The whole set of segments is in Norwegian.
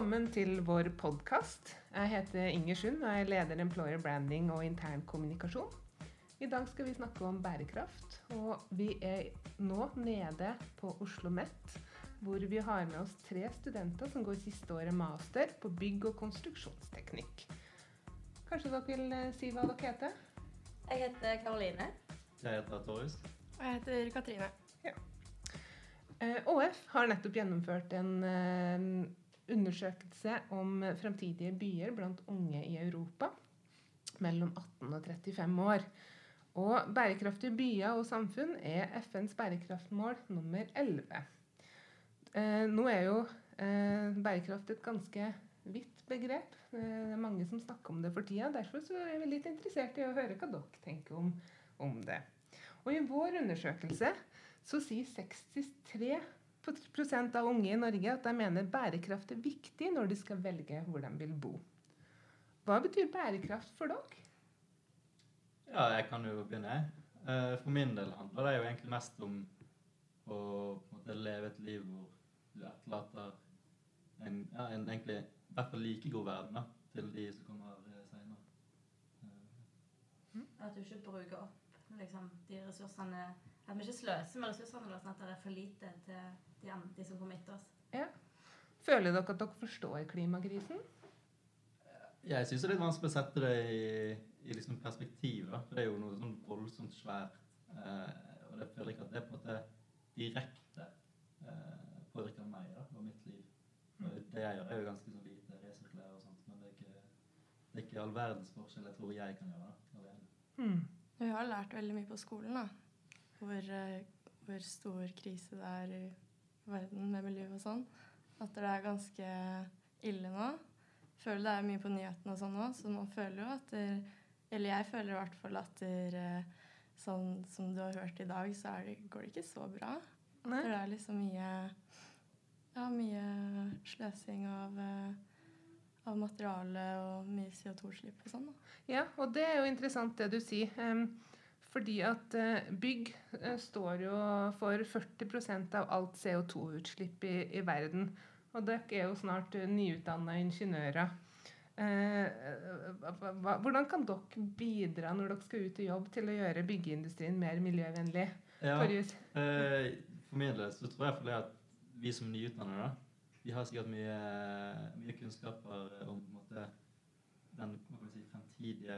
Velkommen til vår podkast. Jeg heter Inger Sund og jeg leder Employer Branding og intern kommunikasjon. I dag skal vi snakke om bærekraft, og vi er nå nede på Oslo OsloMet, hvor vi har med oss tre studenter som går siste året master på bygg- og konstruksjonsteknikk. Kanskje dere vil eh, si hva dere heter? Jeg heter Karoline. Jeg heter Torjus. Og jeg heter Katrine. Ja. ÅF eh, har nettopp gjennomført en eh, undersøkelse om fremtidige byer blant unge i Europa mellom 18 og 35 år. Og bærekraftige byer og samfunn er FNs bærekraftmål nummer 11. Eh, nå er jo eh, bærekraft et ganske vidt begrep. Eh, det er mange som snakker om det for tida. Derfor er vi litt interessert i å høre hva dere tenker om, om det. Og i vår undersøkelse så sier 63 av unge i Norge at de mener bærekraft er viktig når de skal velge hvor de vil bo. Hva betyr bærekraft for dere? Ja, jeg kan jo begynne. Eh, for min del handler det jo egentlig mest om å måte, leve et liv hvor du etterlater en, ja, en egentlig i hvert fall like god verden da, til de som kommer eh, seinere. Mm. At du ikke bruker opp liksom, de ressursene At vi ikke sløser med ressursene, sånn at det er for lite til de, de som kommer etter oss. Ja. Føler dere at dere forstår klimakrisen? Jeg syns det er litt vanskelig å sette det i, i liksom perspektiv. Da. For det er jo noe sånn voldsomt svært. Eh, og jeg føler ikke at det på en måte direkte eh, påvirker meg da, og mitt liv. Og det jeg gjør, er jo ganske sånn lite resirkulere og sånt, men det er, ikke, det er ikke all verdens forskjell jeg tror jeg kan gjøre da, alene. Hmm. Vi har lært veldig mye på skolen, da. Hvor, uh, hvor stor krise det er i verden med miljø og sånn. At det er ganske ille nå. Føler det er mye på nyhetene og sånn nå, så man føler jo at det, Eller jeg føler i hvert fall at det, sånn som du har hørt i dag, så det, går det ikke så bra. Nei. For det er liksom mye Ja, mye sløsing av av materiale og mye CO2-slipp og sånn. Ja, og det er jo interessant det du sier. Um, fordi at uh, bygg uh, står jo for 40% av alt CO2-utslipp i, i, verden. Og dere er jo snart uh, nyutdanna ingeniører. hvordan kan dere bidra når dere skal ut i jobb til å gjøre byggeindustrien mer miljøvennlig? Ja, for min del så tror jeg at vi som nyutdannede vi har sikkert mye, mye kunnskaper om måte, den si, fremtidige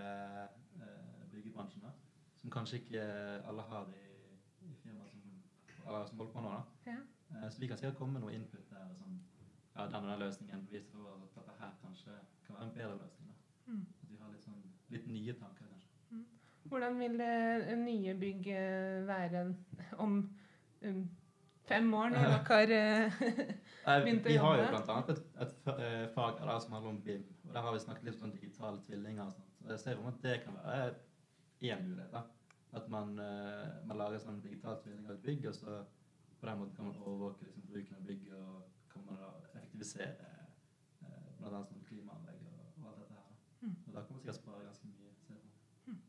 eh, byggebransjen. Da, som kanskje ikke alle har i, i firmaet som, som holder på nå. Ja. Eh, så vi kan sikkert komme med noe input der. Sånn, ja, den og den løsningen viser for at dette her kanskje kan være en bedre løsning. Da. Mm. At vi har litt, sånn, litt nye tanker, kanskje. Mm. Hvordan vil det nye bygg være om um, fem år, når dere uh, begynt å jobbe? Vi har jo bl.a. et, et, et fag der som handler om BIM. og Der har vi snakket litt om digitale tvillinger. og sånt. Så jeg ser om at det kan være én mulighet. da. At man, uh, man lager sånn digital tvilling av et bygg, og så på den måten kan man overvåke liksom, bruken av bygget, og kan man da effektivisere uh, bl.a. Sånn klimaanlegg og, og, alt dette her. Mm. Og da kan man sikkert spare ganske mye. Mm.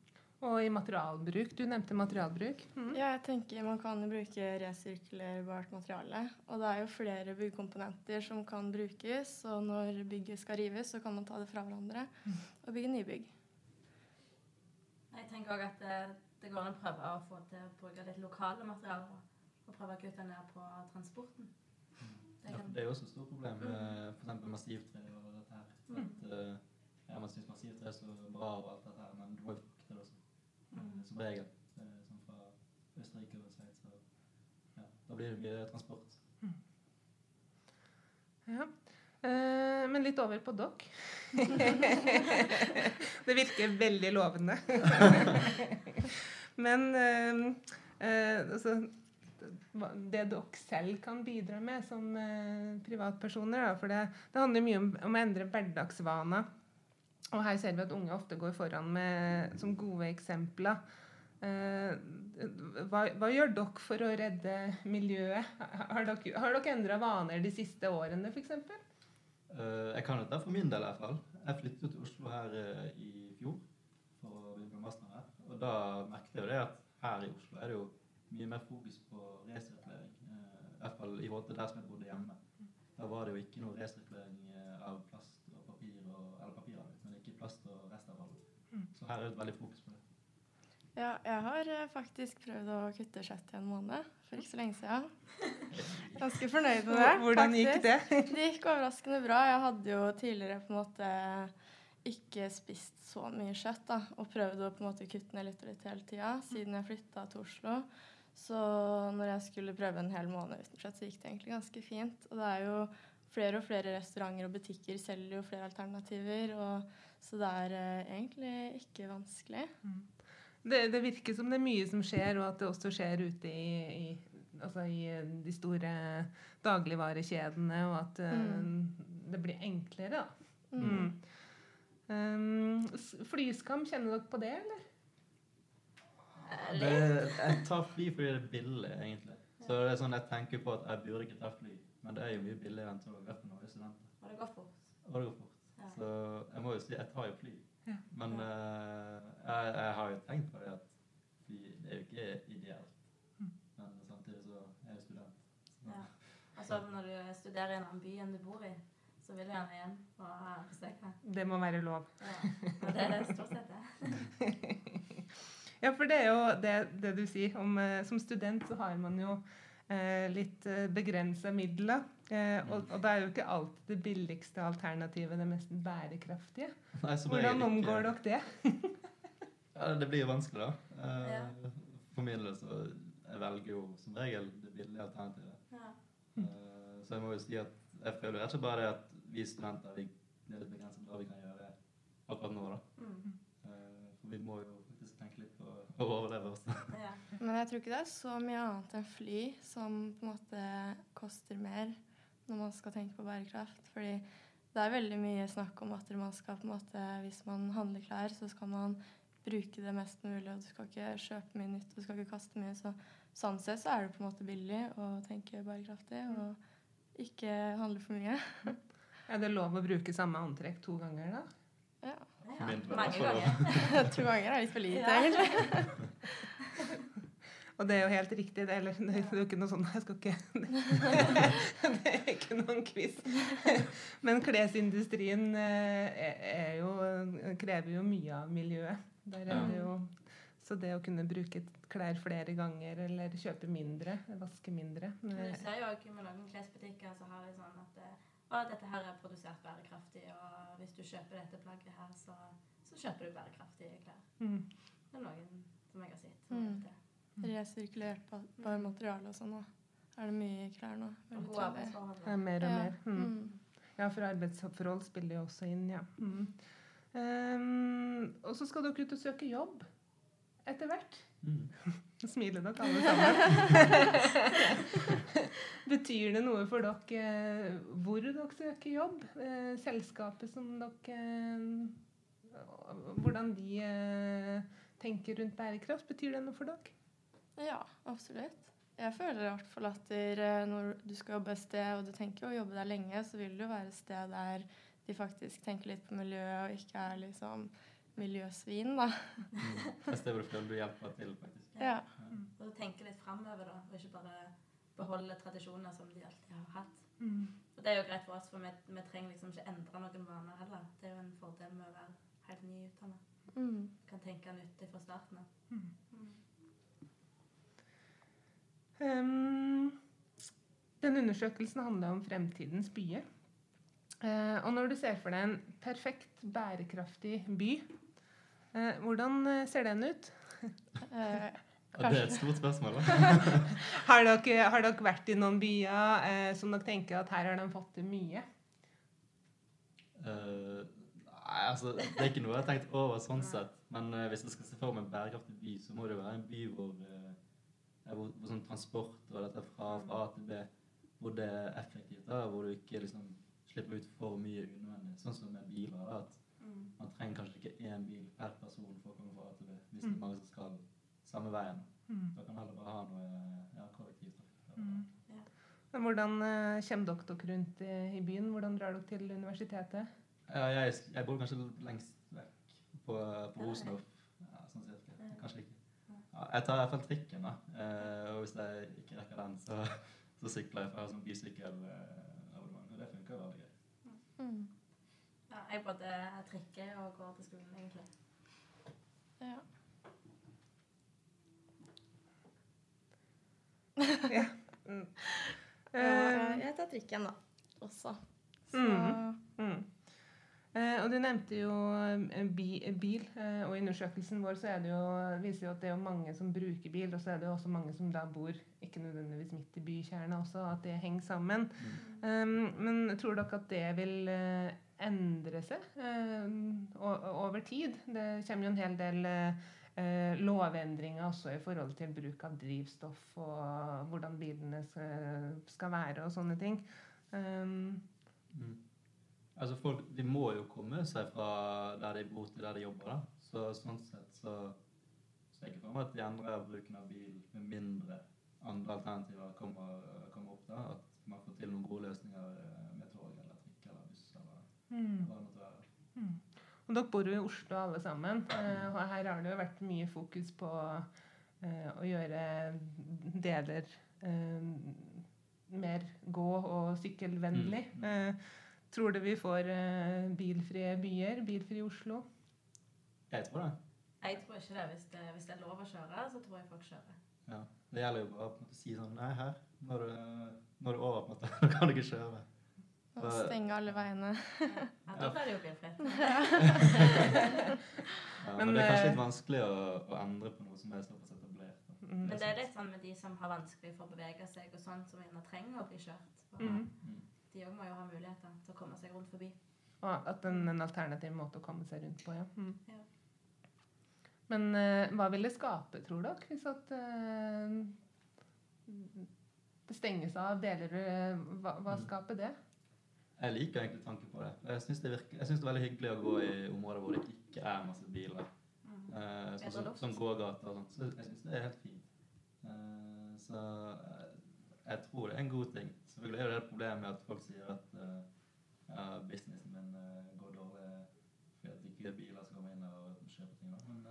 Og i materialbruk. Du nevnte materialbruk. Mm. Ja, jeg tenker man kan bruke resirkulerbart materiale. Og det er jo flere byggkomponenter som kan brukes, og når bygget skal rives, så kan man ta det fra hverandre mm. og bygge nybygg. Tenker òg at det, det, går an å prøve å få til å bruke litt lokale materialer. Og prøve å kutte ned på transporten. Det, ja, det er jo også et stort problem med f.eks. massivtre og dette her. Mm. At, uh, ja, man syns massivtre er så bra og alt dette her, men du må jo frukte det også. Mm. Som regel. Sånn fra Østerrike og Sveits. Ja, da blir det mye transport. Mm. Ja. Uh, men litt over på dere. det virker veldig lovende. men uh, uh, altså, det dere selv kan bidra med som privatpersoner da, For det, det, handler mye om, om, å endre hverdagsvaner. Og her ser vi at unge ofte går foran med, som gode eksempler. Hva, hva, gjør dere for å redde miljøet? Har dere, har dere endra vaner de siste årene, f.eks.? Uh, jeg kan dette for min del i hvert fall. Jeg flyttet til Oslo her uh, i fjor for å begynne på master her. Og da merket jeg jo det at her i Oslo er det jo mye mer fokus på resirkulering. Uh, I hvert fall i forhold til der som jeg bodde hjemme. da var det jo ikke noe resirkulering eh, av plast og papir, og, eller papiravfall, men ikke plast og restavfall. Mm. Så her er det veldig fokus på det. Ja, jeg har eh, faktisk prøvd å kutte kjøtt i en måned for ikke så lenge siden. Ganske fornøyd med det. Hvordan gikk det? Det gikk overraskende bra. Jeg hadde jo tidligere på en måte ikke spist så mye kjøtt, da, og prøvd å på en måte kutte ned litt og litt hele tida siden jeg flytta til Oslo. Så når jeg skulle prøve en hel måned uten kjøtt, så gikk det egentlig ganske fint. Og det er jo flere og flere restauranter og butikker selger jo flere alternativer, og, så det er eh, egentlig ikke vanskelig. Det, det virker som det er mye som skjer, og at det også skjer ute i, i, altså i de store dagligvarekjedene, og at mm. uh, det blir enklere. Da. Mm. Mm. Um, flyskam, kjenner dere på det, eller? Eh, det jeg tar fly fordi det er billig, egentlig. Så det er sånn jeg tenker på at jeg burde ikke ta fly, men det er jo mye billigere enn tog. å er studenter. Og det går fort. Og det går fort. Ja. Så jeg må jo si jeg tar jo fly. Ja. Men uh, jeg, jeg har jo tenkt på det at fly det er jo ikke ideelt. Mm. Men samtidig så er jeg student. Ja. Og Altså, når du studerer i en annen by enn du bor i, så vil du gjerne hjem og besøke. Det må være lov. Ja. Og det er det stort sett det. Ja, for det er jo det, det du sier. Om, eh, som student så har man jo litt eh, begrensa midler. Eh, og, og det er jo ikke alltid det billigste alternativet det mest bærekraftige. Nei, Hvordan omgår dere det? Ja, det blir jo vanskelig, da. Eh, Ja. For min del så jeg velger jo som regel det billige alternativet. Ja. Eh, så jeg må jo si at jeg føler ikke bare det at vi studenter vi, det er litt begrenset hva vi kan gjøre akkurat nå. da. Mm. Eh, for vi må jo faktisk tenke litt på å overleve også. Ja. Men jeg tror ikke det er så mye annet enn fly som på en måte koster mer når man skal tenke på bærekraft. Fordi det er veldig mye snakk om at man skal på en måte, hvis man handler klær, så skal man bruke det mest mulig, og du skal ikke kjøpe mye nytt, og du skal ikke kaste mye. Så sånn sett så er det på en måte billig å tenke bærekraftig og ikke handle for mye. Er det lov å bruke samme antrekk to ganger, da? Ja. Ja. Mange ganger. To ganger er litt for lite, Ja. egentlig. Og det er jo helt riktig. Det er, eller, det er jo ikke noe sånn Jeg skal ikke Det er ikke noen quiz. Men klesindustrien eh, er, jo, krever jo mye av miljøet. Der er det jo Så det å kunne bruke klær flere ganger eller kjøpe mindre, vaske mindre eh, du ser jo også med noen klesbutikker så har de sånn at å, dette her er produsert bærekraftig, og hvis du kjøper dette plagget her, så, så kjøper du bærekraftige klær. mm. Det er noen som jeg har sett. Mm. det. Resirkulert bare materiale og sånn. Er det mye klær nå? Og gode arbeidsforhold. Er mer og Ja. mer. Mm. Mm. Ja, for arbeidsforhold spiller jo også inn, ja. Mm. Ehm, og så skal dere ut og søke jobb etter hvert. Mm. Smiler dere alle sammen? Betyr det noe for dere eh, hvor dere søker jobb? Eh, selskapet som dere eh, Hvordan de tenker rundt bærekraft? Betyr det noe for dere? Ja, absolutt. Jeg føler i hvert fall at når du skal jobbe et sted, og du tenker å jobbe der lenge, så vil det jo være et sted der de faktisk tenker litt på miljøet, og ikke er liksom miljøsvin, da. I stedet for hvor du du hjelper til, faktisk. Ja. Og tenke litt framover, da, og ikke bare beholde tradisjoner som de alltid har hatt. Mm. Og det er jo greit for oss, for vi, vi trenger liksom ikke endre noen vaner heller. Det er jo en fordel med å være helt nyutdanna. Mm. Kan tenke nyttig fra starten av. Mm. Mm. Ehm, den undersøkelsen handler om fremtidens byer. Uh, og når du ser for deg en perfekt bærekraftig by, hvordan eh, ser den ut? Eh, Ja, det er et stort spørsmål. Har dere, har dere vært i noen byer eh, som dere tenker at her har de fått til mye? Uh, nei, altså, det er ikke noe jeg har tenkt over sånn sett. Men uh, hvis jeg skal se for meg en bærekraftig by, så må det være en by hvor, uh, hvor, hvor sånn transport og dette fra, A til B hvor det er effektivt. da, Hvor du ikke liksom slipper ut for mye unødvendig. Sånn som med biler. da, at. Man trenger kanskje ikke én bil per person for å komme fra A til B. Hvis det er mange som skal samme veien. Da kan man heller bare ha noe ja, kollektivtrafikk. Mm. Men hvordan eh, kommer dere dere rundt i, i byen? Hvordan drar dere til universitetet? Ja, jeg, jeg bor kanskje lengst vekk på, på Rosenhoff. Ja, sånn cirka. Kanskje ikke. Ja, jeg tar i hvert fall trikken, da. Eh, og hvis jeg ikke rekker den, så, så sykler jeg for jeg har sånn bysykkelabonnement. det funker veldig greit. Mm. Ja, jeg både trikker og går til skolen, egentlig. Ja. ja. Mm. Og Eh, jeg tar trikken, da. Også. Så mm. Mm. Eh, og du nevnte jo eh, bi, bil, eh, og i undersøkelsen vår så er det jo, viser jo at det er mange som bruker bil, og så er det jo også mange som da bor ikke nødvendigvis midt i bykjerna også, at det henger sammen. Um, men tror dere at det vil eh, endre seg um, over tid? Det kommer jo en hel del eh, eh, lovendringer også i forhold til bruk av drivstoff og hvordan bilene skal, være og sånne ting. Um, Mm. Altså folk, De må jo komme seg fra der de bor til der de jobber. da. Så sånn sett så ser jeg ikke for meg at de endrer bruken av bil med mindre andre alternativer kommer, kommer opp. da, At man får til noen gode løsninger eh, med tog eller trikk eller buss eller mm. Mm. Og dere bor jo i Oslo alle sammen. eh, og her har det jo vært mye fokus på eh, å gjøre deler eh, mer gå- og sykkelvennlig. Mm, mm. Eh, tror du vi får eh, bilfrie byer? Bilfri Oslo? Jeg tror det. Jeg tror ikke det. Hvis det, hvis det er lov å kjøre, så tror jeg folk kjører. Ja. Det gjelder jo bare å si sånn Nei, her. Nå er det, nå er over, på en måte. Nå kan du ikke kjøre. Å stenge alle veiene. Ja, da blir det jo bilfritt. Ja, Men, men, det er kanskje eh, litt vanskelig å, å endre på noe som er såpass etablert. Mm. Men det er litt sånn med de som har vanskelig for å bevege seg, og sånn, som gjerne trenger å bli kjørt. Mm. De òg må jo ha muligheter til å komme seg rundt forbi. Og at en, en alternativ måte å komme seg rundt på, ja. Mm. Ja. Men uh, hva vil det skape, tror dere, hvis at uh, det stenges av deler eh, Hva, hva Mm. skaper det? Jeg liker egentlig tanken på det. Jeg syns det, det er veldig hyggelig å gå i områder hvor det ikke er masse biler. Mm. Uh, som, luft. som gågater og sånt. Så jeg syns det er helt fint. Uh, så eh, jeg tror det er en god ting. Selvfølgelig er det et problem med at folk sier at uh, ja, businessen min går dårlig fordi at ikke er biler som kommer inn og kjøper ting. Da. Men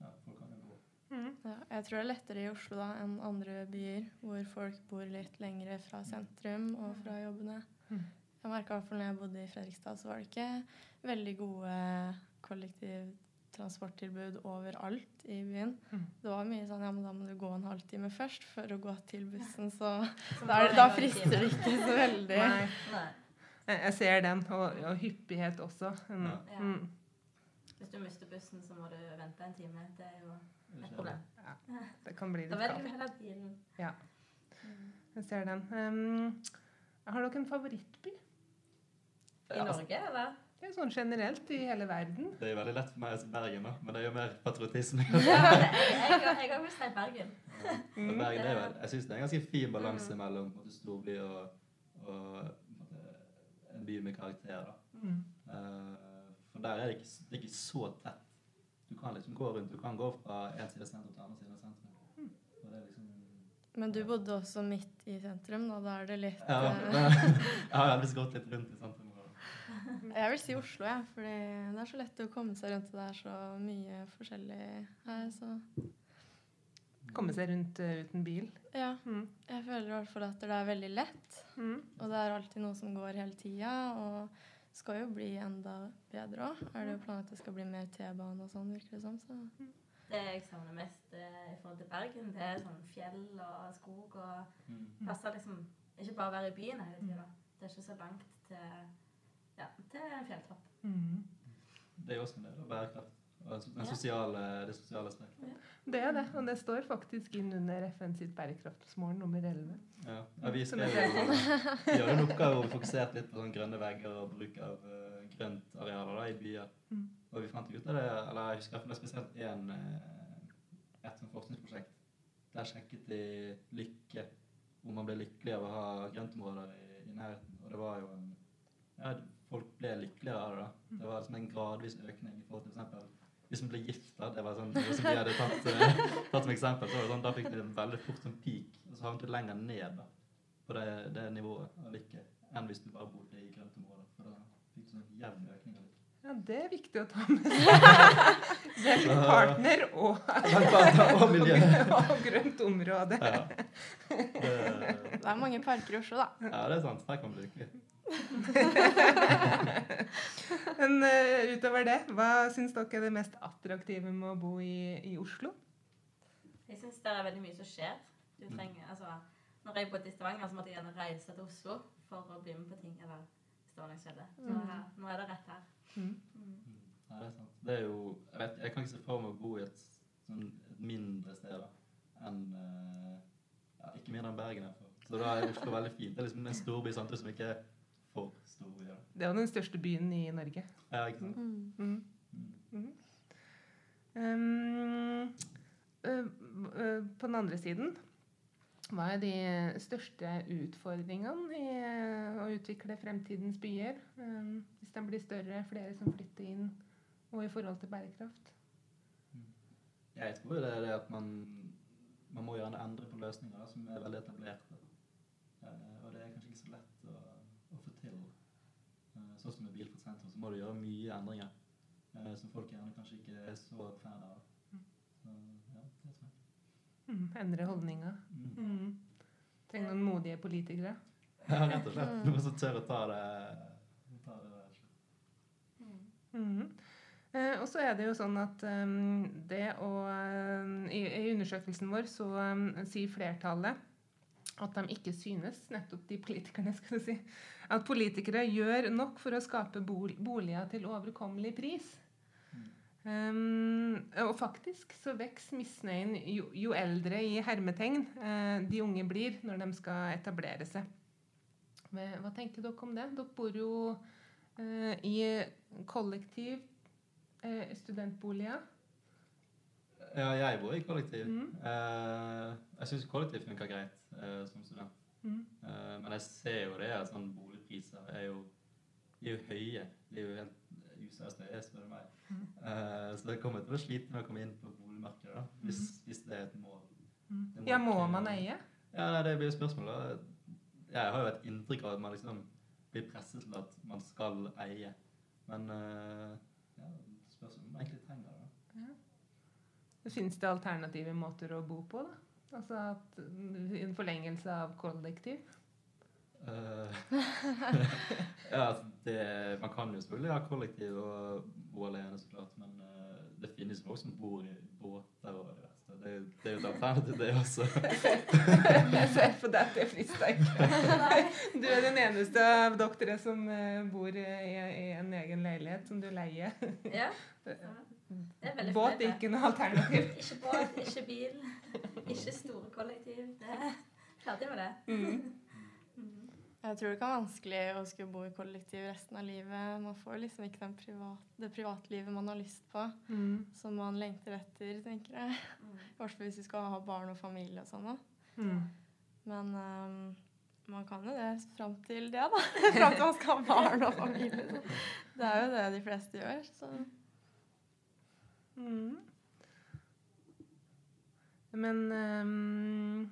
ja, folk kan jo gå. Mm. Ja, jeg tror det er lettere i Oslo da enn andre byer, hvor folk bor litt lengre fra sentrum og fra jobbene. Mm. Jeg merka i hvert fall når jeg bodde i Fredrikstad, så var det ikke veldig gode kollektivtransporttilbud overalt i byen. Mm. Det var mye sånn ja, men da må du gå en halvtime først for å gå til bussen, så der, da, er, frister det ikke så veldig. Nei, Nei. jeg ser den. Og, og hyppighet også. Mm. Ja. Ja. Mm. Hvis du mister bussen, så må du vente en time. Det er jo et problem. problem. Det kan bli litt kaldt. Ja. Mm. Jeg ser den. Um, har dere en favorittby? I altså, Norge, eller? Det er sånn generelt i hele verden. det er veldig lett for meg å si Bergen, men det er jo mer patriotisme. Ja, jeg har jo si Bergen. Ja. Bergen er jo, jeg syns det er en ganske fin balanse Mm. mellom storby og, og en, by med karakter. da. Mm. Eh, for der er det ikke, det er ikke så tett. Du kan liksom gå rundt. Du kan gå fra en side av sentrum til andre side av sentrum. Og det er liksom... Men du bodde også midt i sentrum, da. Da er det litt Ja, eh, jeg har heldigvis gått litt rundt i sentrum. Jeg vil si Oslo, jeg. fordi det er så lett å komme seg rundt. Det er så mye forskjellig her. Så Komme seg rundt uh, uten bil. ja. Mm. Jeg føler i hvert fall at det er veldig lett. Mm. Og det er alltid noe som går hele tida. Og skal jo bli enda bedre òg. Er det jo planen at det skal bli mer T-bane og sånn, virker det som. Så. Det jeg savner mest eh, i forhold til Bergen, det er sånn fjell og skog og Mm. passer liksom Ikke bare å være i byen hele tida. Det er ikke så langt til, ja, til en fjelltopp. Mm. Det er også en del av bærekraft. Den sosiale, det sosiale aspektet. Det er det, og det står faktisk inn under FN sitt bærekraftsmål nummer 11. Ja. Ja, vi skal gjøre er jo en oppgave hvor vi fokuserte litt på sånn grønne vegger og bruk av uh, grøntarealer da, i byer. Mm. Og vi fant ut av det, eller jeg husker det er spesielt en, eh, et forskningsprosjekt. Der sjekket de lykke, om man ble lykkelig av å ha grøntområder i, i nærheten. Og det var jo en ja, Folk ble lykkeligere av det. da. Det var liksom en gradvis økning i forhold til f.eks. hvis man ble gift. da, Det var sånn, noe som de hadde tatt, eh, tatt som eksempel. så var det sånn, Da fikk de en veldig fort sånn peak, og så havnet du lenger ned da, på det, det nivået av lykke enn hvis du bare bodde i grøntområder. For da fikk du sånn jevn økning av lykke. Ja, det er viktig å ta med seg. Det er partner og, Og miljø. og grønt område. Ja. Det, Det er mange parker i Oslo, da. ja, det er sant. Her kan man bli lykkelig. Men uh, utover det, hva syns dere er det mest attraktive med å bo i, i Oslo? Jeg syns det er veldig mye som skjer. Du trenger, altså, når jeg bodde i Stavanger, så måtte jeg gjerne reise til Oslo for å bli med på ting. Eller Stavanger skjedde. Mm. her, nå er det rett her. Mm. Mm. Ja, det er sant. Det er jo Jeg, vet, jeg kan ikke se for meg å bo i et, sånn, et mindre sted da, enn uh, ja, Ikke mindre enn Bergen, i hvert. Så da er Oslo veldig fint. Det er liksom en storby samtidig som ikke er for stor. Ja. Det er jo den største byen i Norge. Ja, ikke sant? Mm. Mm. Mm. Mhm. Um, uh, uh, på den andre siden, hva er de største utfordringene i å utvikle fremtidens byer? Um, hvis de blir større, flere som flytter inn, og i forhold til bærekraft? Jeg tror det er det at man, man må gjerne endre på løsninger som er veldig etablerte. Eh, og det er kanskje ikke så lett å, å få til. Eh, sånn som med Bilfritt sentrum, så må du gjøre mye endringer eh, som folk gjerne kanskje ikke er så fan av. Så ja, det tror jeg. Mm, endre holdninger. Mm. Mm. Trenger noen modige politikere. Ja, rett og slett. Noen som tør å ta det, ta det der. Mm. Mhm. Eh, og så er det jo sånn at um, det å um, i, I undersøkelsen vår så um, sier flertallet at de ikke synes, nettopp de politikerne, skal du si, at politikere gjør nok for å skape boliger til overkommelig pris. Um, og faktisk så vokser misnøyen jo, jo eldre i hermetegn uh, de unge blir når de skal etablere seg. Hva, tenker dere om det? Dere bor jo uh, i kollektiv, uh, studentboliger. Ja, jeg bor i kollektiv. Mm. Eh, jeg syns kollektiv funker greit eh, som student. Mm. Eh, men jeg ser jo det at sånn boligpriser er jo, er jo høye. De er jo helt useriøst høye, spør du meg. Mm. Så jeg kommer til å slite med å komme inn på boligmarkedet da, hvis, hvis det er et mål. Mm. Ja, må man eie? Ja, nei, det blir jo spørsmålet. Jeg har jo et inntrykk av at man liksom blir presset til at man skal eie. Men ja, spørs om man egentlig trenger det. Fins det alternative måter å bo på, da? Altså at en forlengelse av kollektiv? Uh, ja, altså det, man kan jo selvfølgelig ha kollektiv og bo alene, så klart. Men uh, det finnes folk som bor i båter og det verste. Det, det er jo et alternativ, det også. Jeg ser på deg at det frister ikke. Du er den eneste av dere som eh, bor i, i en egen leilighet som du leier. Ja. Det Båt er ikke noe alternativ. Ikke båt, ikke bil, ikke store kollektiv. Det er ferdig med det. Mm. Mm. Jeg tror det kan være vanskelig å skulle bo i kollektiv resten av livet. Man får liksom ikke den privat, det privatlivet man har lyst på, Mm. som man lengter etter, tenker jeg. Mm. I hvert fall hvis vi skal ha barn og familie og sånn. Mm. Men um, man kan jo det fram til det, da. fram til man skal ha barn og familie. Det er jo det de fleste gjør. Så Mm. Men um,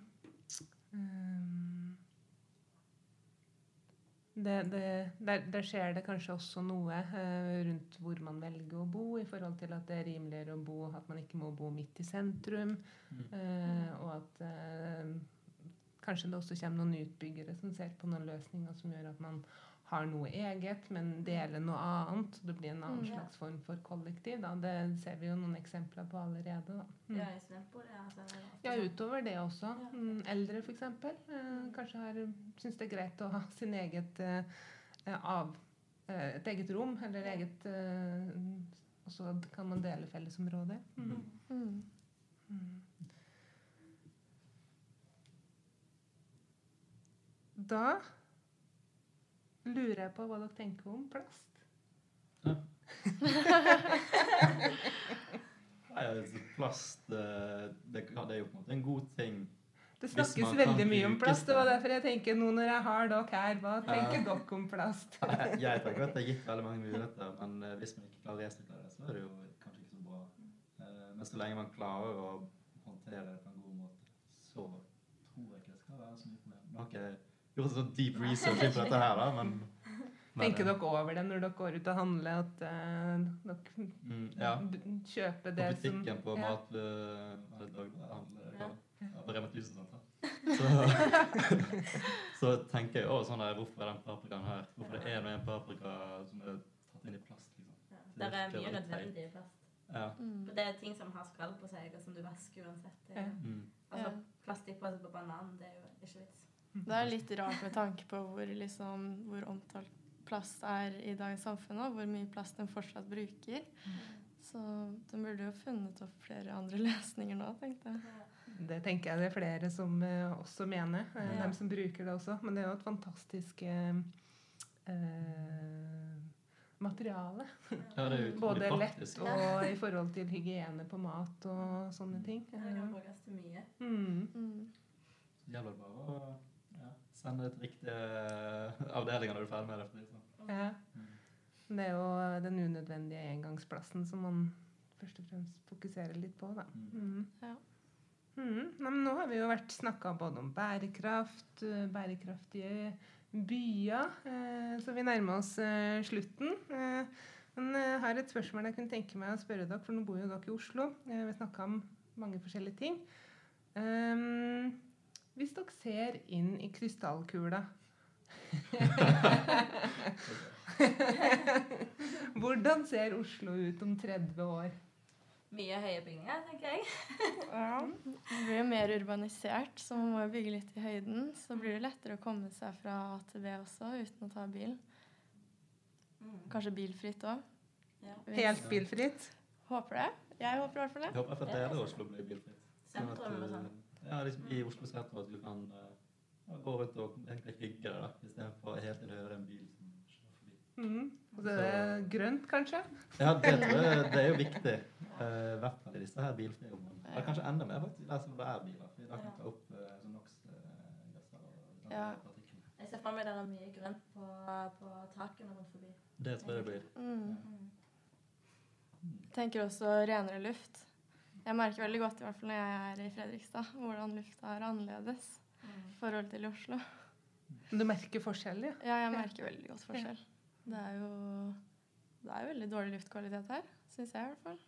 det, det, der, der skjer det kanskje også noe uh, rundt hvor man velger å bo, i forhold til at det er rimeligere å bo, at man ikke må bo midt i sentrum. Mm. uh, og at uh, kanskje det også kommer noen utbyggere som ser på noen løsninger som gjør at man har noe eget, men deler noe annet. Det blir en annen Mm. slags form for kollektiv. Da. Det ser vi jo noen eksempler på allerede. Mm. Ja, i studentbolig. Altså, det Ja, utover det også. Ja. Mm, eldre f.eks. Eh, kanskje har, syns det er greit å ha sin eget eh, eh, av, eh, et eget rom, eller eget eh, Og så kan man dele fellesområder. Mm. mm. Mm. Da lurer jeg på hva dere tenker om plast. Nei, altså, plast eh, det, det er jo på en måte en god ting. Det snakkes veldig mye om plast. Det var derfor jeg tenker nå når jeg har dere her, hva tenker Ja. dere om plast? Jeg, jeg tenker at det er gitt veldig mange muligheter, men eh, hvis man ikke klarer å resirkulere det, så er det jo kanskje ikke så bra. Eh, men så lenge man klarer å håndtere det på en god måte, så tror jeg ikke det skal være så mye problem. Nå har ikke jeg gjort sånn deep research på dette her, da, men Tenker eh, dere over det når dere går ut og handler, at uh, dere mm, Ja. kjøper det som På butikken på ja. mat... Eller dagligvarehandel. Ja. Ja, på Rema 1000 sånt, da. Så, så tenker jeg òg sånn der, hvorfor er den paprikaen her? Hvorfor det er det en paprika som er tatt inn i plast? liksom? Ja. Det er mye nødvendig i plast. Ja. Mm. Det er ting som har skall på seg, og som du vasker uansett. Ja. Mm. Altså, Plastikkpose på banan, det er jo ikke vits. Det er litt rart med tanke på hvor, liksom, hvor omtalt plast er i dagens samfunn, og hvor mye plast den fortsatt bruker. Så den burde jo funnet opp flere andre løsninger nå, tenkte jeg. Det tenker jeg det er flere som eh, også mener. eh, Ja. Dem som bruker det også. Men det er jo et fantastisk eh, eh, materiale. Ja, er Både lett og i forhold til hygiene på mat og sånne ting. Ja, det kan brukes til mye. Mm. Mm. Gjelder bare å ja, sende det til riktige avdelinger når du er ferdig med det. sånn. Ja. Mm. Det er jo den unødvendige engangsplassen som man først og fremst fokuserer litt på. Da. Mm. Ja. Mm. Nei, men nå har vi jo vært snakka både om bærekraft, eh, bærekraftige byer, eh, så vi nærmer oss eh, slutten. Eh, men jeg har et spørsmål jeg kunne tenke meg å spørre dere, for nå bor jo dere i Oslo. Eh, vi snakka om mange forskjellige ting. Um, hvis dere ser inn i krystallkula Hvordan ser Oslo ut om 30 år? Mye høye bygninger, tenker jeg. Ja. Det blir jo mer urbanisert, så man må jo bygge litt i høyden. Så blir det lettere å komme seg fra A til B også uten å ta bil. Mm. Kanskje bilfritt òg. Ja. Helt bilfritt? Håper det. Jeg håper i hvert fall Jeg håper at hele Oslo blir bilfritt. Sånn at, Eh, Ja, liksom i Oslo sentrum at du kan uh, gå rundt og egentlig hygge deg, istedenfor helt til å hører en bil som kjører forbi. Mm. Og så er det grønt, kanskje? Ja, det tror jeg det er jo viktig. I I hvert fall i disse her bilfrie områdene. Ja, kanskje enda mer faktisk der som det er biler. For da kan ta opp uh, sånn NOx-gasser og Ja. Jeg ser for meg det er mye grønt på, på takene rundt forbi. Det tror jeg det blir. Mm. Ja. Jeg tenker også renere luft. Jeg merker veldig godt, i hvert fall når jeg er i Fredrikstad, hvordan lufta er annerledes Mm. i forhold til i Oslo. Du merker forskjell, ja. Ja, jeg merker veldig godt forskjell. Det er jo det er jo veldig dårlig luftkvalitet her, syns jeg i hvert fall.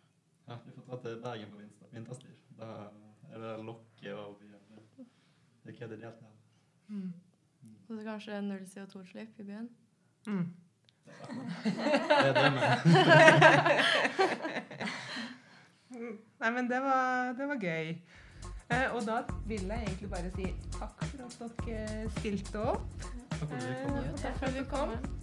Ja, vi får dra til Bergen på vinter, vinterstid. Da er det lokket og. Det er ikke det ideelt her. Mm. Og så kanskje null CO2-utslipp i byen. Mm. Det er det med. Nei, men det var, det var gøy. Eh, og da vil jeg egentlig bare si takk for at dere stilte opp. Takk for at du kom. Jo, takk for at du kom.